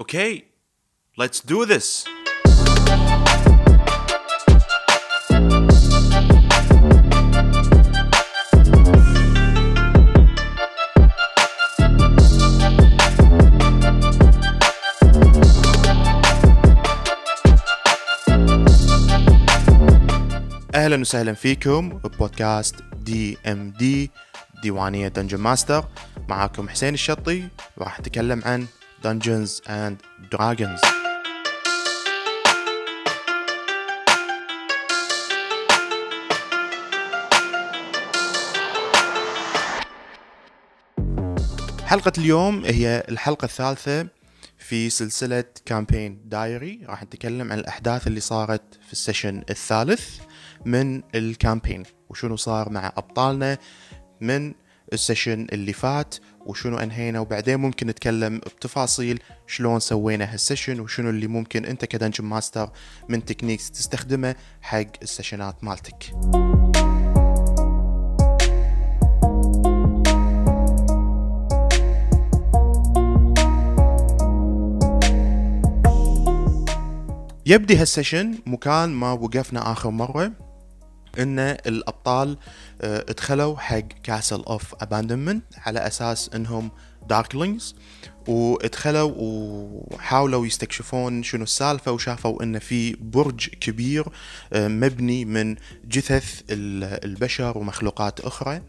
Okay, let's do this. أهلا وسهلا فيكم ببودكاست DMD ديوانية Dungeon Master معاكم حسين الشطي راح أتكلم عن Dungeons and Dragons. حلقة اليوم هي الحلقة الثالثة في سلسلة campaign diary راح نتكلم عن الأحداث اللي صارت في ال session الثالث من ال campaign وشنو صار مع أبطالنا من ال session اللي فات وشنو انهينا وبعدين ممكن نتكلم بتفاصيل شلون سوينا هال session وشنو اللي ممكن انت ك Dungeon Master من techniques تستخدمه حق ال sessionات مالتك. يبدي هال session مكان ما وقفنا آخر مرة. إن الأبطال آه دخلوا حق Castle of Abandonment على أساس إنهم darklings ودخلوا وحاولوا يستكشفون شنو السالفة وشافوا إن في برج كبير آه مبني من جثث البشر ومخلوقات أخرى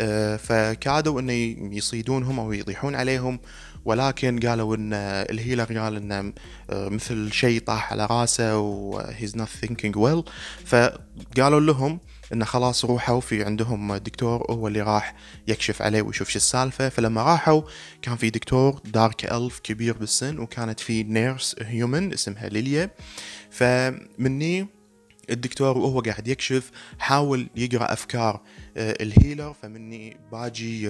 آه فكادوا إن يصيدونهم أو يطيحون عليهم ولكن قالوا إن ال healer قال انه مثل شيء طاح على رأسه و he's not thinking well. فقالوا لهم انه خلاص روحوا في عندهم دكتور هو اللي راح يكشف عليه ويشوف شو السالفة. فلما راحوا كان في دكتور dark elf كبير بالسن وكانت في nurse human اسمها ليليا. فمني الدكتور وهو قاعد يكشف حاول يقرأ أفكار ال healer فمني باجي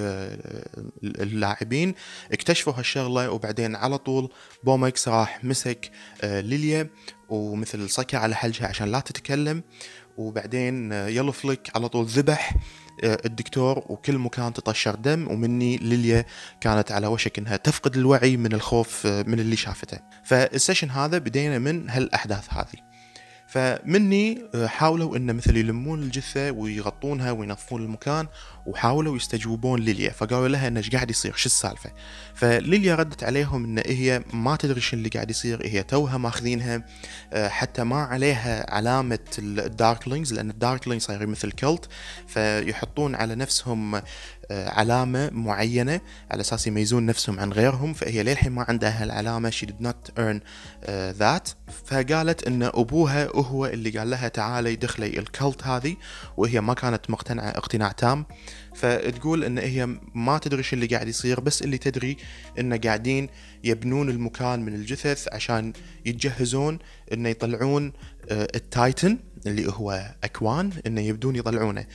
اللاعبين اكتشفوا هالشغلة وبعدين على طول بومكس راح مسك ليليا ومثل صك على حلجها عشان لا تتكلم. وبعدين يلو فليك على طول ذبح الدكتور وكل مكان تطشر دم ومني ليليا كانت على وشك إنها تفقد الوعي من الخوف من اللي شافته. فال session هذا بدينا من هالأحداث هذه. فمني حاولوا انه مثل يلمون الجثة ويغطونها وينظفون المكان وحاولوا يستجوبون ليليا. فقالوا لها انه إيش قاعد يصير شو السالفة؟ فليليا ردت عليهم إن هي ما تدري شو اللي قاعد يصير هي توها ماخذينها حتى ما عليها علامة ال Darklings لأن ال Darklings صايرين مثل cult فيحطون على نفسهم علامة معينة على أساس يميزون نفسهم عن غيرهم فهي للحين ما عندها هالعلامة she did not earn uh, that. فقالت أن أبوها هو اللي قال لها تعالي دخلي ال cult هذه وهي ما كانت مقتنعة اقتناع تام. فتقول إن هي ما تدري شو اللي قاعد يصير بس اللي تدري انه قاعدين يبنون المكان من الجثث عشان يتجهزون إنه يطلعون ال titan اللي هو أكوان إنه يبدون يطلعونه.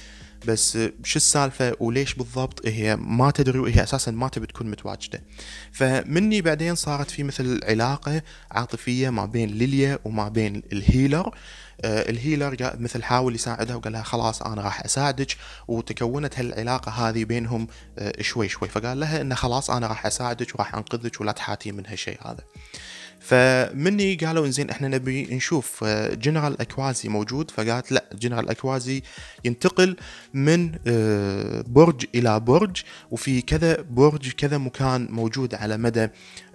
بس شو السالفة وليش بالضبط هي ما تدري وهي أساسا ما تبي تكون متواجدة. فمني بعدين صارت في مثل علاقة عاطفية ما بين ليليا وما بين ال healer. آه ال healer مثل حاول يساعدها وقال لها خلاص أنا راح أساعدك. وتكونت هالعلاقة هذه بينهم آه شوي شوي. فقال لها إنه خلاص أنا راح أساعدك وراح أنقذك ولا تحاتي من هالشيء هذا. فمني قالوا إنزين إحنا نبي نشوف جنرال أكوازي موجود. فقالت لا جنرال أكوازي ينتقل من برج إلى برج وفي كذا برج كذا مكان موجود على مدى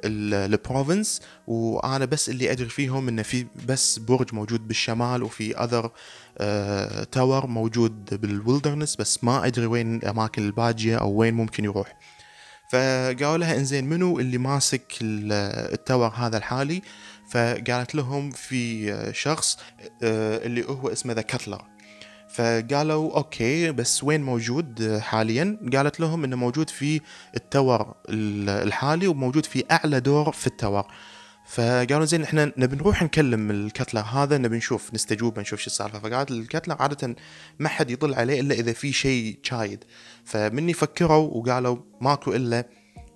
ال province وأنا بس اللي أدري فيهم انه في بس برج موجود بالشمال وفي other tower موجود بال wilderness بس ما أدري وين الأماكن الباجية أو وين ممكن يروح. فقالوا لها إنزين منو اللي ماسك ال tower هذا الحالي؟ فقالت لهم في شخص اللي هو اسمه the Cutler. فقالوا أوكي بس وين موجود حاليا؟ قالت لهم إنه موجود في ال tower الحالي وموجود في أعلى دور في ال tower. فقالوا زين إحنا نبي نروح نكلم ال Cutler هذا نبي نشوف نستجوب نشوف شو السالفة. فقالت ال Cutler عادة ما حد يطل عليه إلا إذا في شيء شايد. فمني فكروا وقالوا ماكو إلا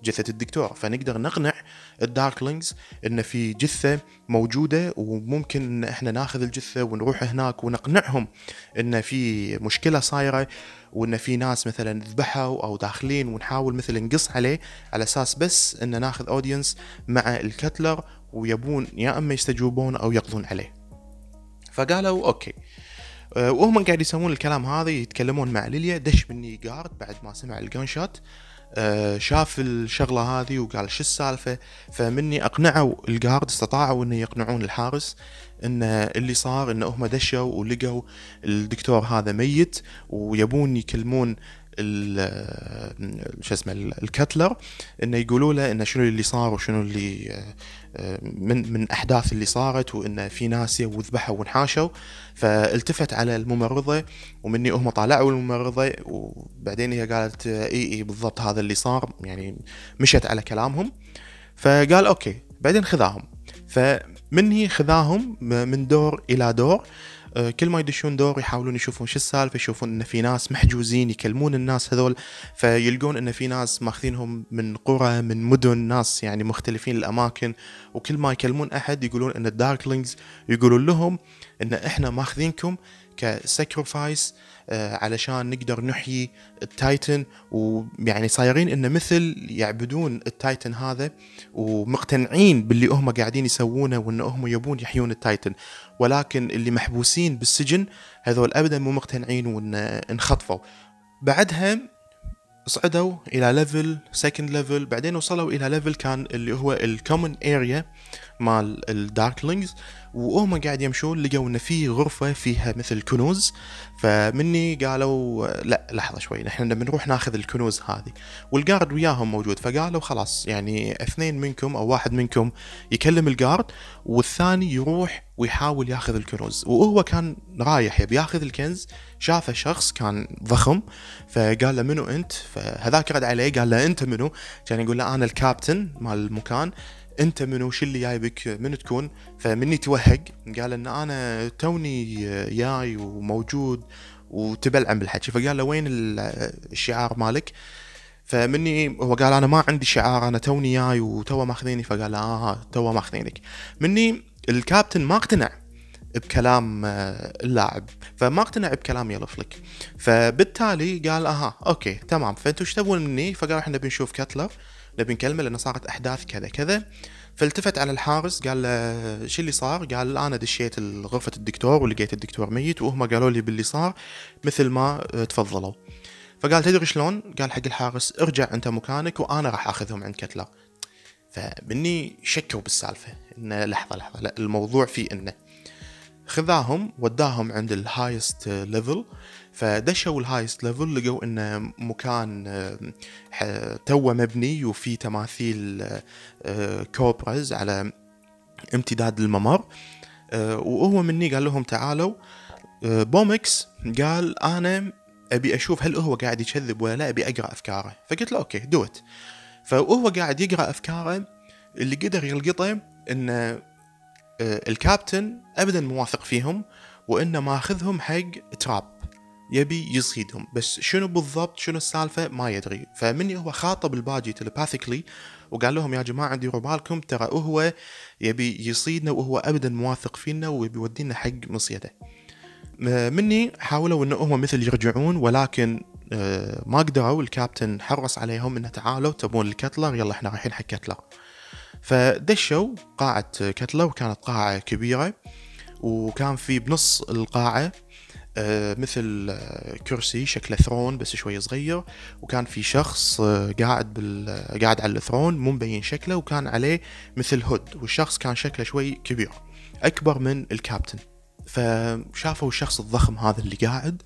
جثة الدكتور. فنقدر نقنع ال Darklings إن في جثة موجودة وممكن إن إحنا ناخذ الجثة ونروح هناك ونقنعهم إن في مشكلة صايرة وإن في ناس مثلا ذبحوا أو داخلين ونحاول مثل نقص عليه على أساس بس إن ناخذ audience مع ال Cutler ويبون يا أما يستجوبون أو يقضون عليه. فقالوا أوكي. أه، وهم قاعد يسوون الكلام هذا يتكلمون مع ليليا دش مني guard بعد ما سمع ال gunshot أه، شاف الشغلة هذه وقال شو السالفة؟ فمني أقنعوا ال guard استطاعوا إنه يقنعون الحارس إن اللي صار إن هم دشوا ولقوا الدكتور هذا ميت ويبون يكلمون شو اسمه ال Cutler إنه يقولوا له إنه شنو اللي صار وشنو اللي من من أحداث اللي صارت وان في ناس وذبحوا وانحاشوا. فالتفت على الممرضة ومني هم طالعوا الممرضة وبعدين هي قالت إي إي بالضبط هذا اللي صار. يعني مشت على كلامهم. فقال أوكي. بعدين خذاهم. فمني خذاهم من دور إلى دور آه، كل ما يدشون دور يحاولون يشوفون شو السالفة يشوفون إن في ناس محجوزين يكلمون الناس هذول فيلقون إن في ناس ماخذينهم من قرى من مدن ناس يعني مختلفين الأماكن. وكل ما يكلمون أحد يقولون إن ال Darklings يقولون لهم إن إحنا ماخذينكم ك sacrifice آه، علشان نقدر نحيي ال titan. ويعني صايرين إنه مثل يعبدون ال titan هذا ومقتنعين باللي هم قاعدين يسوونه وإن هم يبون يحيون ال titan. ولكن اللي محبوسين بالسجن هذول ابدا مو مقتنعين وإن انخطفوا. بعدها صعدوا إلى level second level بعدين وصلوا إلى level كان اللي هو ال common area مال ال Darklings وهم قاعد يمشون لقوا إن في غرفة فيها مثل كنوز. فمني قالوا لا لحظة شوي نحن بنروح ناخذ الكنوز هذه. والجارد وياهم موجود فقالوا خلاص يعني اثنين منكم أو واحد منكم يكلم الجارد والثاني يروح ويحاول ياخذ الكنوز. وهو كان رايح يبي ياخذ الكنز شافه شخص كان ضخم فقال له منو أنت؟ فهذاك رد عليه قال له أنت منو؟ كان يقول له أنا الكابتن مال المكان. أنت منو؟ شو اللي جايبك؟ من تكون؟ فمني توهق. قال إن أنا توني جاي وموجود وتبلعن بالحكي فقال له وين الشعار مالك؟ فمني هو قال أنا ما عندي شعار أنا توني جاي وتوا ماخذيني. فقال آه توا ماخذينك. مني الكابتن ما اقتنع بكلام آه، اللاعب. فما اقتنع بكلام يلفلك فبالتالي قال أها أوكي تمام. فأنتوا إيش تبون مني؟ فقال إحنا بنشوف Cutler نبي نكلمه لأنه صارت أحداث كذا كذا فالتفت على الحارس قال له شو اللي صار؟ قال أنا دشيت غرفة الدكتور ولقيت الدكتور ميت وهم قالوا لي باللي صار مثل ما تفضلوا. فقال تدري شلون؟ قال حق الحارس ارجع أنت مكانك وأنا راح آخذهم عند كتلر. فمني شكوا بالسالفة انه لحظة لحظة لا الموضوع فيه إنه خذاهم وداهم عند ال highest level فدشوا ال highest level لقوا انه مكان آه، توه مبني وفي تماثيل آه، cobras على امتداد الممر. آه، وهو مني قال لهم تعالوا. بومكس قال أنا أبي أشوف هل هو قاعد يكذب ولا لا أبي أقرأ أفكاره. فقلت له okay do it فهو قاعد يقرأ أفكاره اللي قدر يلقطه إن الكابتن ابدا مو واثق فيهم وإنه ماخذهم حق trap. يبي يصيدهم بس شنو بالضبط؟ شنو السالفة؟ ما يدري. فمني هو خاطب الباجي telepathically وقال لهم يا جماعة ديروا بالكم ترى هو يبي يصيدنا وهو أبدا مواثق فينا ويبي يودينا حق مصيده. مني حاولوا إنه هم مثل يرجعون ولكن آه، ما قدروا. الكابتن حرص عليهم إنه تعالوا تبون الكتلر يلا إحنا رايحين حق كتلر فدشوا قاعة كتلر وكانت قاعة كبيرة وكان في بنص القاعة مثل آه، كرسي شكله ثرون بس شوي صغير وكان في شخص آه، قاعد بال قاعد على ال throne مو مبين شكله وكان عليه مثل hood والشخص كان شكله شوي كبير أكبر من الكابتن. فشافوا الشخص الضخم هذا اللي قاعد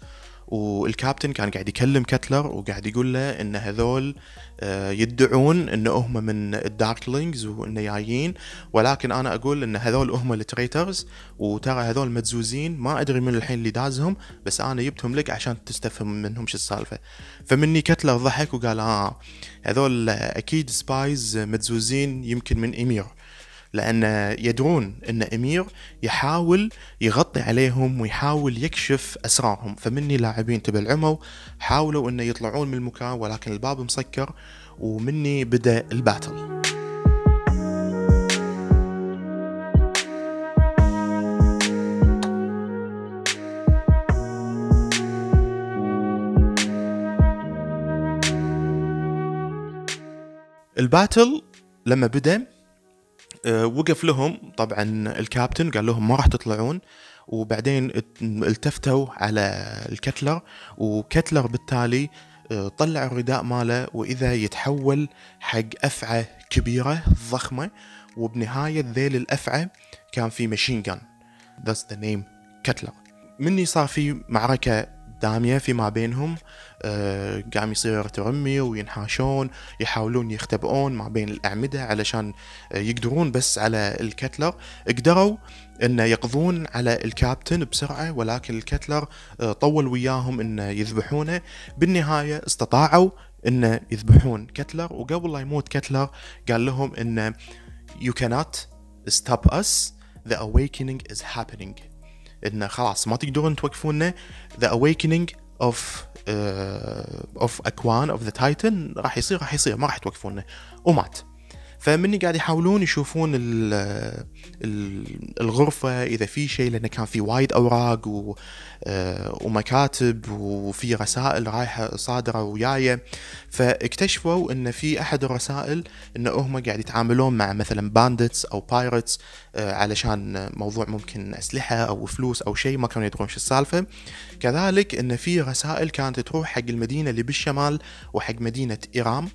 والكابتن كان قاعد يكلم كتلر وقاعد يقول له إن هذول آه، يدعون إن هم من ال Darklings وان جايين. ولكن أنا أقول إن هذول هم ال traitors وترى هذول مدزوزين. ما أدري من الحين اللي دازهم بس أنا جبتهم لك عشان تستفهم منهم شو السالفة. فمني كتلر ضحك وقال آه هذول أكيد spies مدزوزين يمكن من إمير. لأن يدرون أن أمير يحاول يغطي عليهم ويحاول يكشف أسرارهم. فمني لاعبين تبع العمو حاولوا أن يطلعون من المكان ولكن الباب مسكر ومني بدأ ال battle. ال battle لما آه، وقف لهم. طبعا الكابتن قال لهم ما راح تطلعون. وبعدين التفتوا على الكتلر. وكتلر بالتالي آه، طلع الرداء ماله. وإذا يتحول حق أفعى كبيرة ضخمة. وبنهاية ذيل الأفعى كان في machine gun that's the name كتلر. مني صار في معركة داميه فيما بينهم. آه قام يصير ترمي وينحاشون يحاولون يختبئون ما بين الأعمدة علشان آه يقدرون بس على الكتلر قدروا إنه يقضون على الكابتن بسرعة ولكن الكتلر آه طول وياهم إنه يذبحونه. بالنهاية استطاعوا إنه يذبحون كتلر وقبل لا يموت كتلر قال لهم إنه you cannot stop us. The awakening is happening. انه خلاص ما تقدرون توقفونا the awakening of of أكوان of the titan راح يصير راح يصير ما راح توقفونا. ومات. فمني قاعد يحاولون يشوفون ال ال الغرفة إذا في شيء لأنه كان في وايد أوراق و آه، ومكاتب وفي رسائل رايحة صادرة وياية فاكتشفوا أن في أحد الرسائل أن هم قاعد يتعاملون مع مثلا bandits أو pirates آه، علشان موضوع ممكن أسلحة أو فلوس أو شيء ما كانوا يدرون شو السالفة. كذلك أن في رسائل كانت تروح حق المدينة اللي بالشمال وحق مدينة إيرام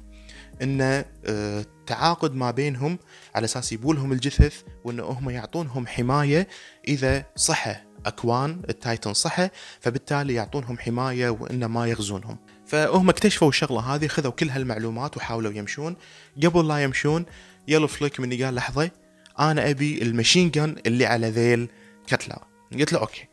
انه آه، تعاقد ما بينهم على أساس يبولهم الجثث وانه هم يعطونهم حماية إذا صحى أكوان التايتن صحى فبالتالي يعطونهم حماية وإنه ما يغزونهم. فهم اكتشفوا الشغلة هذه خذوا كل هالمعلومات وحاولوا يمشون. قبل لا يمشون يلو فليك مني قال لحظة أنا أبي ال machine gun اللي على ذيل كتلر قلت له okay.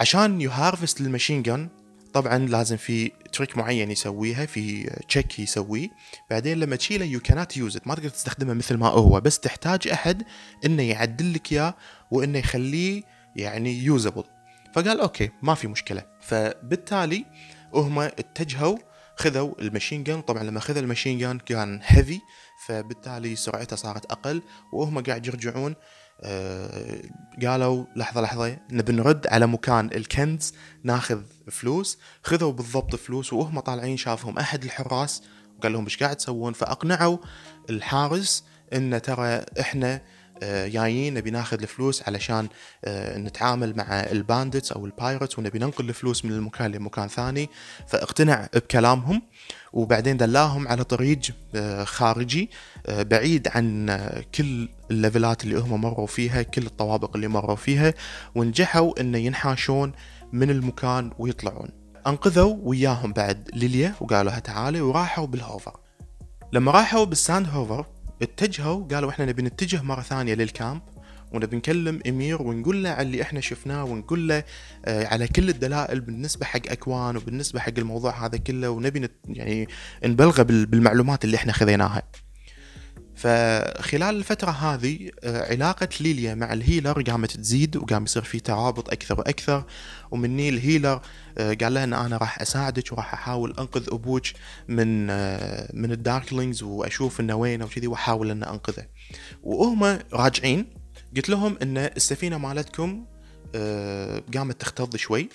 عشان ي harvest ال machine gun طبعا لازم في trick معين يسويها في check يسويه. بعدين لما تشيله يو كانت يوز ما تقدر تستخدمه مثل ما هو بس تحتاج أحد إنه يعدل لك إياه وإنه يخليه يعني usable فقال okay ما في مشكلة. فبالتالي هم اتجهوا خذوا المشين جان طبعا لما خذ المشين جان كان هيفي فبالتالي سرعته صارت أقل وهم قاعد يرجعون. آه قالوا لحظة لحظة نبي نرد على مكان الكنز ناخذ فلوس. خذوا بالضبط فلوس وهم طالعين شافهم. أحد الحراس وقال لهم إيش قاعد تسوون؟ فأقنعوا الحارس إن ترى إحنا جايين نبي ناخذ الفلوس علشان آه، نتعامل مع ال bandits أو ال pirates ونبي ننقل الفلوس من المكان لمكان ثاني. فاقتنع بكلامهم وبعدين دلاهم على طريق آه، خارجي بعيد عن كل الليفلات اللي هم مروا فيها كل الطوابق اللي مروا فيها ونجحوا انه ينحاشون من المكان ويطلعون. أنقذوا وياهم بعد ليليا وقالوا تعالي وراحوا بال hover. لما راحوا بال sand hover اتجهوا قالوا إحنا نبي نتجه مرة ثانية لل camp ونبي نكلم إمير ونقول له على اللي إحنا شفناه ونقول له آه على كل الدلائل بالنسبة حق أكوان وبالنسبة حق الموضوع هذا كله ونبي نت يعني نبلغه بالمعلومات اللي إحنا خذيناها. فخلال الفترة هذه آه، علاقة ليليا مع ال healer قامت تزيد وقام يصير في ترابط أكثر وأكثر. ومني ال healer آه، قال لها أن أنا راح أساعدك وراح أحاول أنقذ أبوك من آه، من ال Darklings وأشوف إنه وينه وكذي وأحاول إن أنقذه. وهم راجعين قلت لهم إن السفينة مالتكم قامت تختض شوي.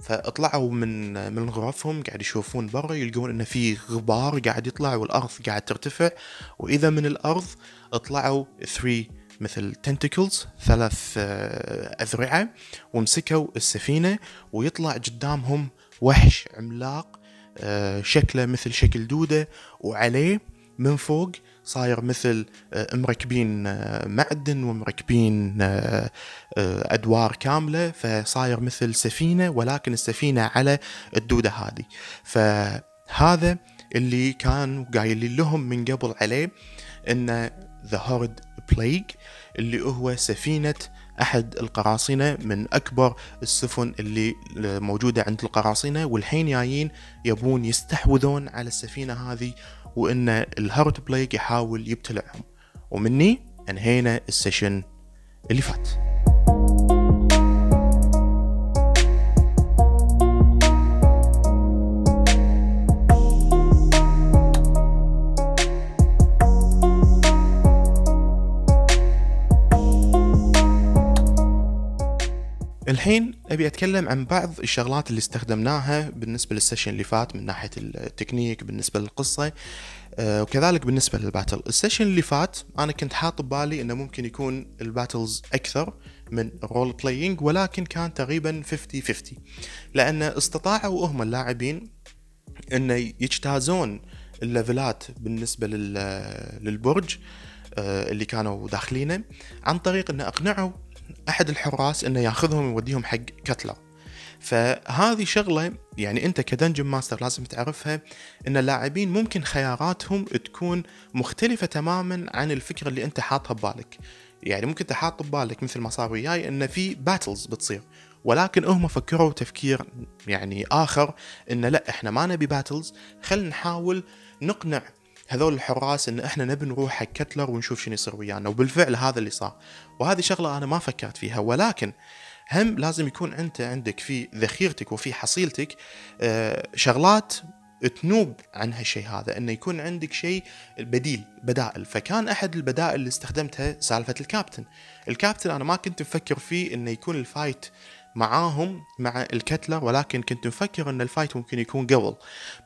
فاطلعوا من من غرفهم قاعد يشوفون برا يلقون انه في غبار قاعد يطلع والأرض قاعد ترتفع. وإذا من الأرض طلعوا three مثل tentacles ثلاث آه، أذرعة ومسكوا السفينة ويطلع قدامهم وحش عملاق آه، شكله مثل شكل دودة وعليه من فوق صاير مثل آه، مركبين آه، معدن ومركبين آه، أدوار كاملة فصاير مثل سفينة ولكن السفينة على الدودة هذه. فهذا اللي كان قايلين لهم من قبل عليه ان the هورد بليج اللي هو سفينة أحد القراصنة من أكبر السفن اللي موجودة عند القراصنة والحين جايين يبون يستحوذون على السفينة هذه وإن الهارت بليك يحاول يبتلعهم. ومني انهينا ال session اللي فات. الحين أبي أتكلم عن بعض الشغلات اللي استخدمناها بالنسبة لل session اللي فات من ناحية التكنيك بالنسبة للقصة آه، وكذلك بالنسبة لل battle. ال session اللي فات أنا كنت حاط ببالي إنه ممكن يكون ال battles أكثر من role playing ولكن كان تقريبا 50 50 لأن استطاعوا هم اللاعبين إنه يجتازون الليفلات بالنسبة للبرج آه، اللي كانوا داخلينه عن طريق إنه أقنعوا أحد الحراس إنه ياخذهم ويوديهم حق كتلر فهذه شغلة يعني أنت ك dungeon master لازم تعرفها إن اللاعبين ممكن خياراتهم تكون مختلفة تماما عن الفكرة اللي أنت حاطها ببالك. يعني ممكن أنت حاط ببالك مثل ما صار وياي إن في battles بتصير ولكن هم فكروا تفكير يعني آخر إن لا إحنا ما نبي battles خلينا نحاول نقنع هذول الحراس إن إحنا نبي نروح حق كتلر ونشوف شنو يصير ويانا. وبالفعل هذا اللي صار. وهذه شغلة أنا ما فكرت فيها. ولكن هم لازم يكون أنت عندك في ذخيرتك وفي حصيلتك آه، شغلات تنوب عن هالشيء هذا. إنه يكون عندك شيء بديل بدائل. فكان أحد البدائل اللي استخدمتها سالفة الكابتن. الكابتن أنا ما كنت مفكر فيه إنه يكون ال fight معاهم مع الكتلر ولكن كنت مفكر إن ال fight ممكن يكون قبل.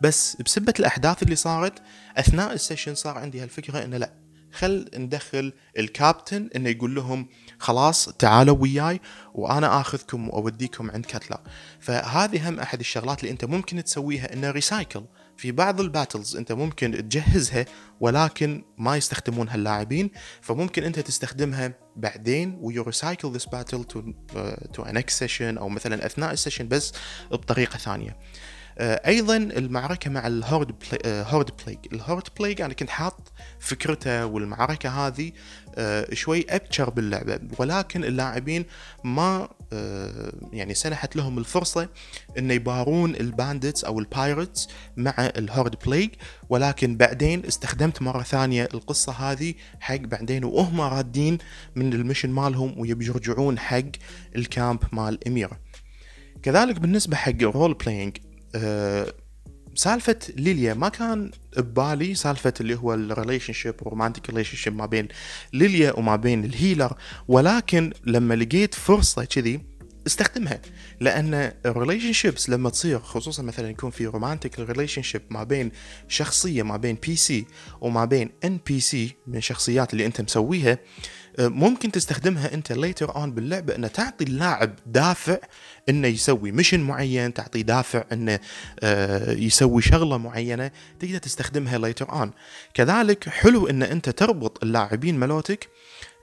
بس بسبة الأحداث اللي صارت أثناء ال session صار عندي هالفكرة إنه لا خل ندخل الكابتن إنه يقول لهم خلاص تعالوا وياي وأنا آخذكم وأوديكم عند كتلر فهذه هم أحد الشغلات اللي أنت ممكن تسويها إنه recycle في بعض ال battles أنت ممكن تجهزها ولكن ما يستخدمونها اللاعبين فممكن أنت تستخدمها بعدين و you recycle this battle to to in session أو مثلا أثناء ال session بس بطريقة ثانية. أيضا المعركة مع الهورد هورد بليج الهورد بليج أنا كنت حاط فكرته والمعركة هذه آه، شوي ابتشر باللعبة ولكن اللاعبين ما آه، يعني سنحت لهم الفرصة إن يبارون الباندتس أو البايرتس مع الهورد بليج ولكن بعدين استخدمت مرة ثانية القصة هذه حق بعدين وهم رادين من المشن مالهم ويبي يرجعون حق ال camp مال اميره كذلك بالنسبة حق role playing أه سالفة ليليا ما كان ببالي سالفة اللي هو ال relationship romantic relationship ما بين ليليا وما بين ال healer ولكن لما لقيت فرصة كذي استخدمها. لأن ال relationships لما تصير خصوصا مثلا يكون في romantic relationship ما بين شخصية ما بين PC وما بين NPC من الشخصيات اللي أنت مسويها ممكن تستخدمها أنت later on باللعبة انه تعطي اللاعب دافع إنه يسوي mission معين تعطيه دافع إنه آه، يسوي شغلة معينة تقدر تستخدمها later on كذلك حلو إن أنت تربط اللاعبين ملوتك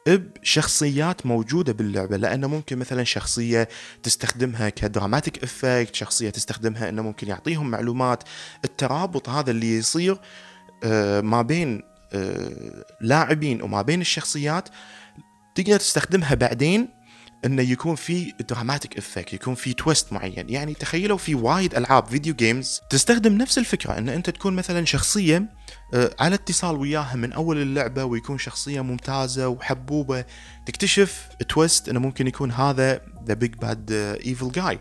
بشخصيات موجودة باللعبة لأنه ممكن مثلا شخصية تستخدمها ك dramatic effect شخصية تستخدمها أنه ممكن يعطيهم معلومات. الترابط هذا اللي يصير آه، ما بين آه، لاعبين وما بين الشخصيات تقدر تستخدمها بعدين انه يكون في dramatic effect يكون في twist معين. يعني تخيلوا في وايد ألعاب video games تستخدم نفس الفكرة إن أنت تكون مثلا شخصيه آه، على اتصال وياها من أول اللعبة ويكون شخصية ممتازة وحبوبة تكتشف twist إنه ممكن يكون هذا the big bad evil guy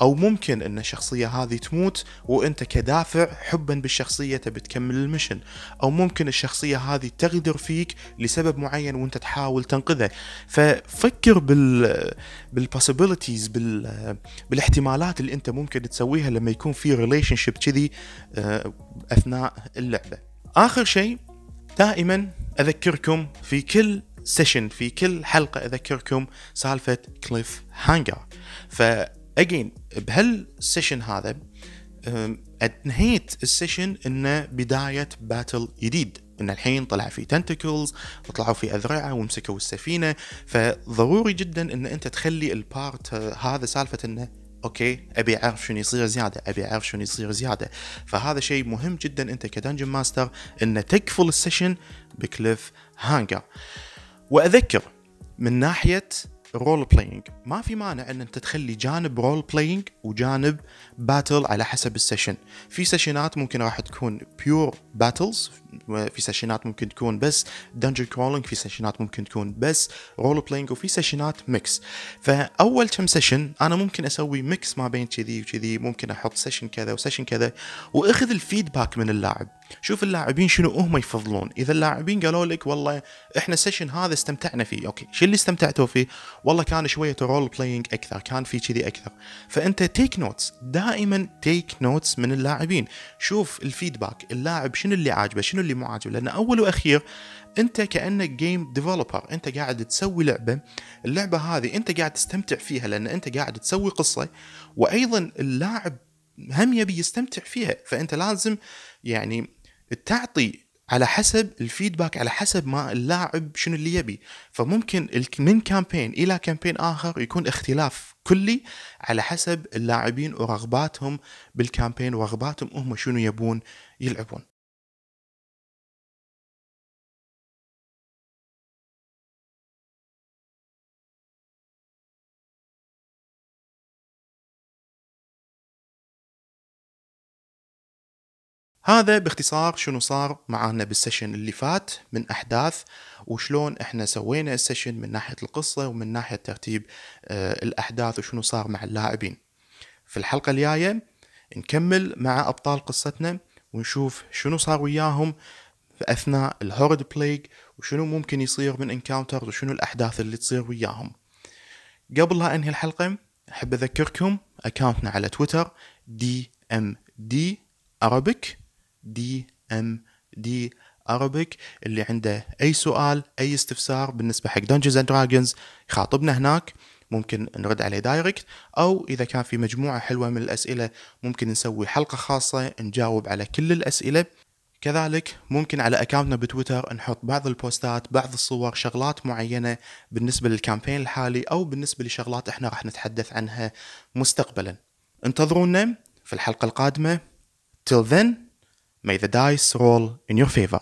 أو ممكن أن الشخصية هذه تموت وأنت كدافع حبا بالشخصية تبي تكمل ال mission. أو ممكن الشخصية هذه تغدر فيك لسبب معين وأنت تحاول تنقذه ففكر بال بال possibilities بال بالاحتمالات اللي أنت ممكن تسويها لما يكون في relationship كذي آه، أثناء اللعبة. آخر شيء دائما أذكركم في كل session في كل حلقة أذكركم سالفة cliffhanger ف again بهال session هذا انهيت ال session إنه بداية battle جديد. إن الحين طلع في tentacles وطلعوا في أذرعة ومسكوا السفينة. فضروري جدا إن أنت تخلي ال part هذا سالفة إنه okay أبي أعرف شنو يصير زيادة أبي أعرف شنو يصير زيادة. فهذا شيء مهم جدا أنت ك dungeon master إن تقفل ال session ب cliffhanger وأذكر من ناحية role playing ما في مانع إن أنت تخلي جانب role playing وجانب battle على حسب ال session. في session ات ممكن راح تكون pure battles في session ات ممكن تكون بس. dungeon crawling في session ات ممكن تكون بس. role playing وفي session ات mix فأول كم session أنا ممكن أسوي mix ما بين كذي وكذي. ممكن أحط session كذا و session كذا. وأخذ ال feedback من اللاعب. شوف اللاعبين شنو هم يفضلون. إذا اللاعبين قالوا لك والله إحنا ال session هذا استمتعنا فيه. okay. شو اللي استمتعتوا فيه؟ والله كان شوية role playing أكثر. كان في كذي أكثر. فأنت take notes دائما take notes من اللاعبين. شوف ال feedback اللاعب شنو اللي عاجبه؟ شنو اللي مو عاجبه. لأن أول وأخير أنت كأنك game developer أنت قاعد تسوي لعبة اللعبة هذه أنت قاعد تستمتع فيها لأن أنت قاعد تسوي قصة وأيضا اللاعب هم يبي يستمتع فيها. فأنت لازم يعني تعطي على حسب ال feedback على حسب ما اللاعب شنو اللي يبي. فممكن من campaign إلى campaign آخر يكون اختلاف كلي على حسب اللاعبين ورغباتهم بال campaign ورغباتهم هم شنو يبون يلعبون. هذا باختصار شنو صار معانا بال session اللي فات من أحداث وشلون إحنا سوينا ال session من ناحية القصة ومن ناحية ترتيب آه الأحداث وشنو صار مع اللاعبين. في الحلقة الجاية نكمل مع أبطال قصتنا ونشوف شنو صار وياهم في اثناء ال horde pillage وشنو ممكن يصير من encounters وشنو الأحداث اللي تصير وياهم. قبل لا أنهي الحلقة أحب أذكركم account نا على تويتر DMD Arabic. DMD Arabic اللي عنده أي سؤال أي استفسار بالنسبة حق Dungeons and Dragons يخاطبنا هناك. ممكن نرد عليه direct أو إذا كان في مجموعة حلوة من الأسئلة ممكن نسوي حلقة خاصة نجاوب على كل الأسئلة. كذلك ممكن على account نا بتويتر نحط بعض البوستات بعض الصور شغلات معينة بالنسبة لل campaign الحالي أو بالنسبة لشغلات إحنا راح نتحدث عنها مستقبلا. انتظرونا في الحلقة القادمة. Till then. May the dice roll in your favor.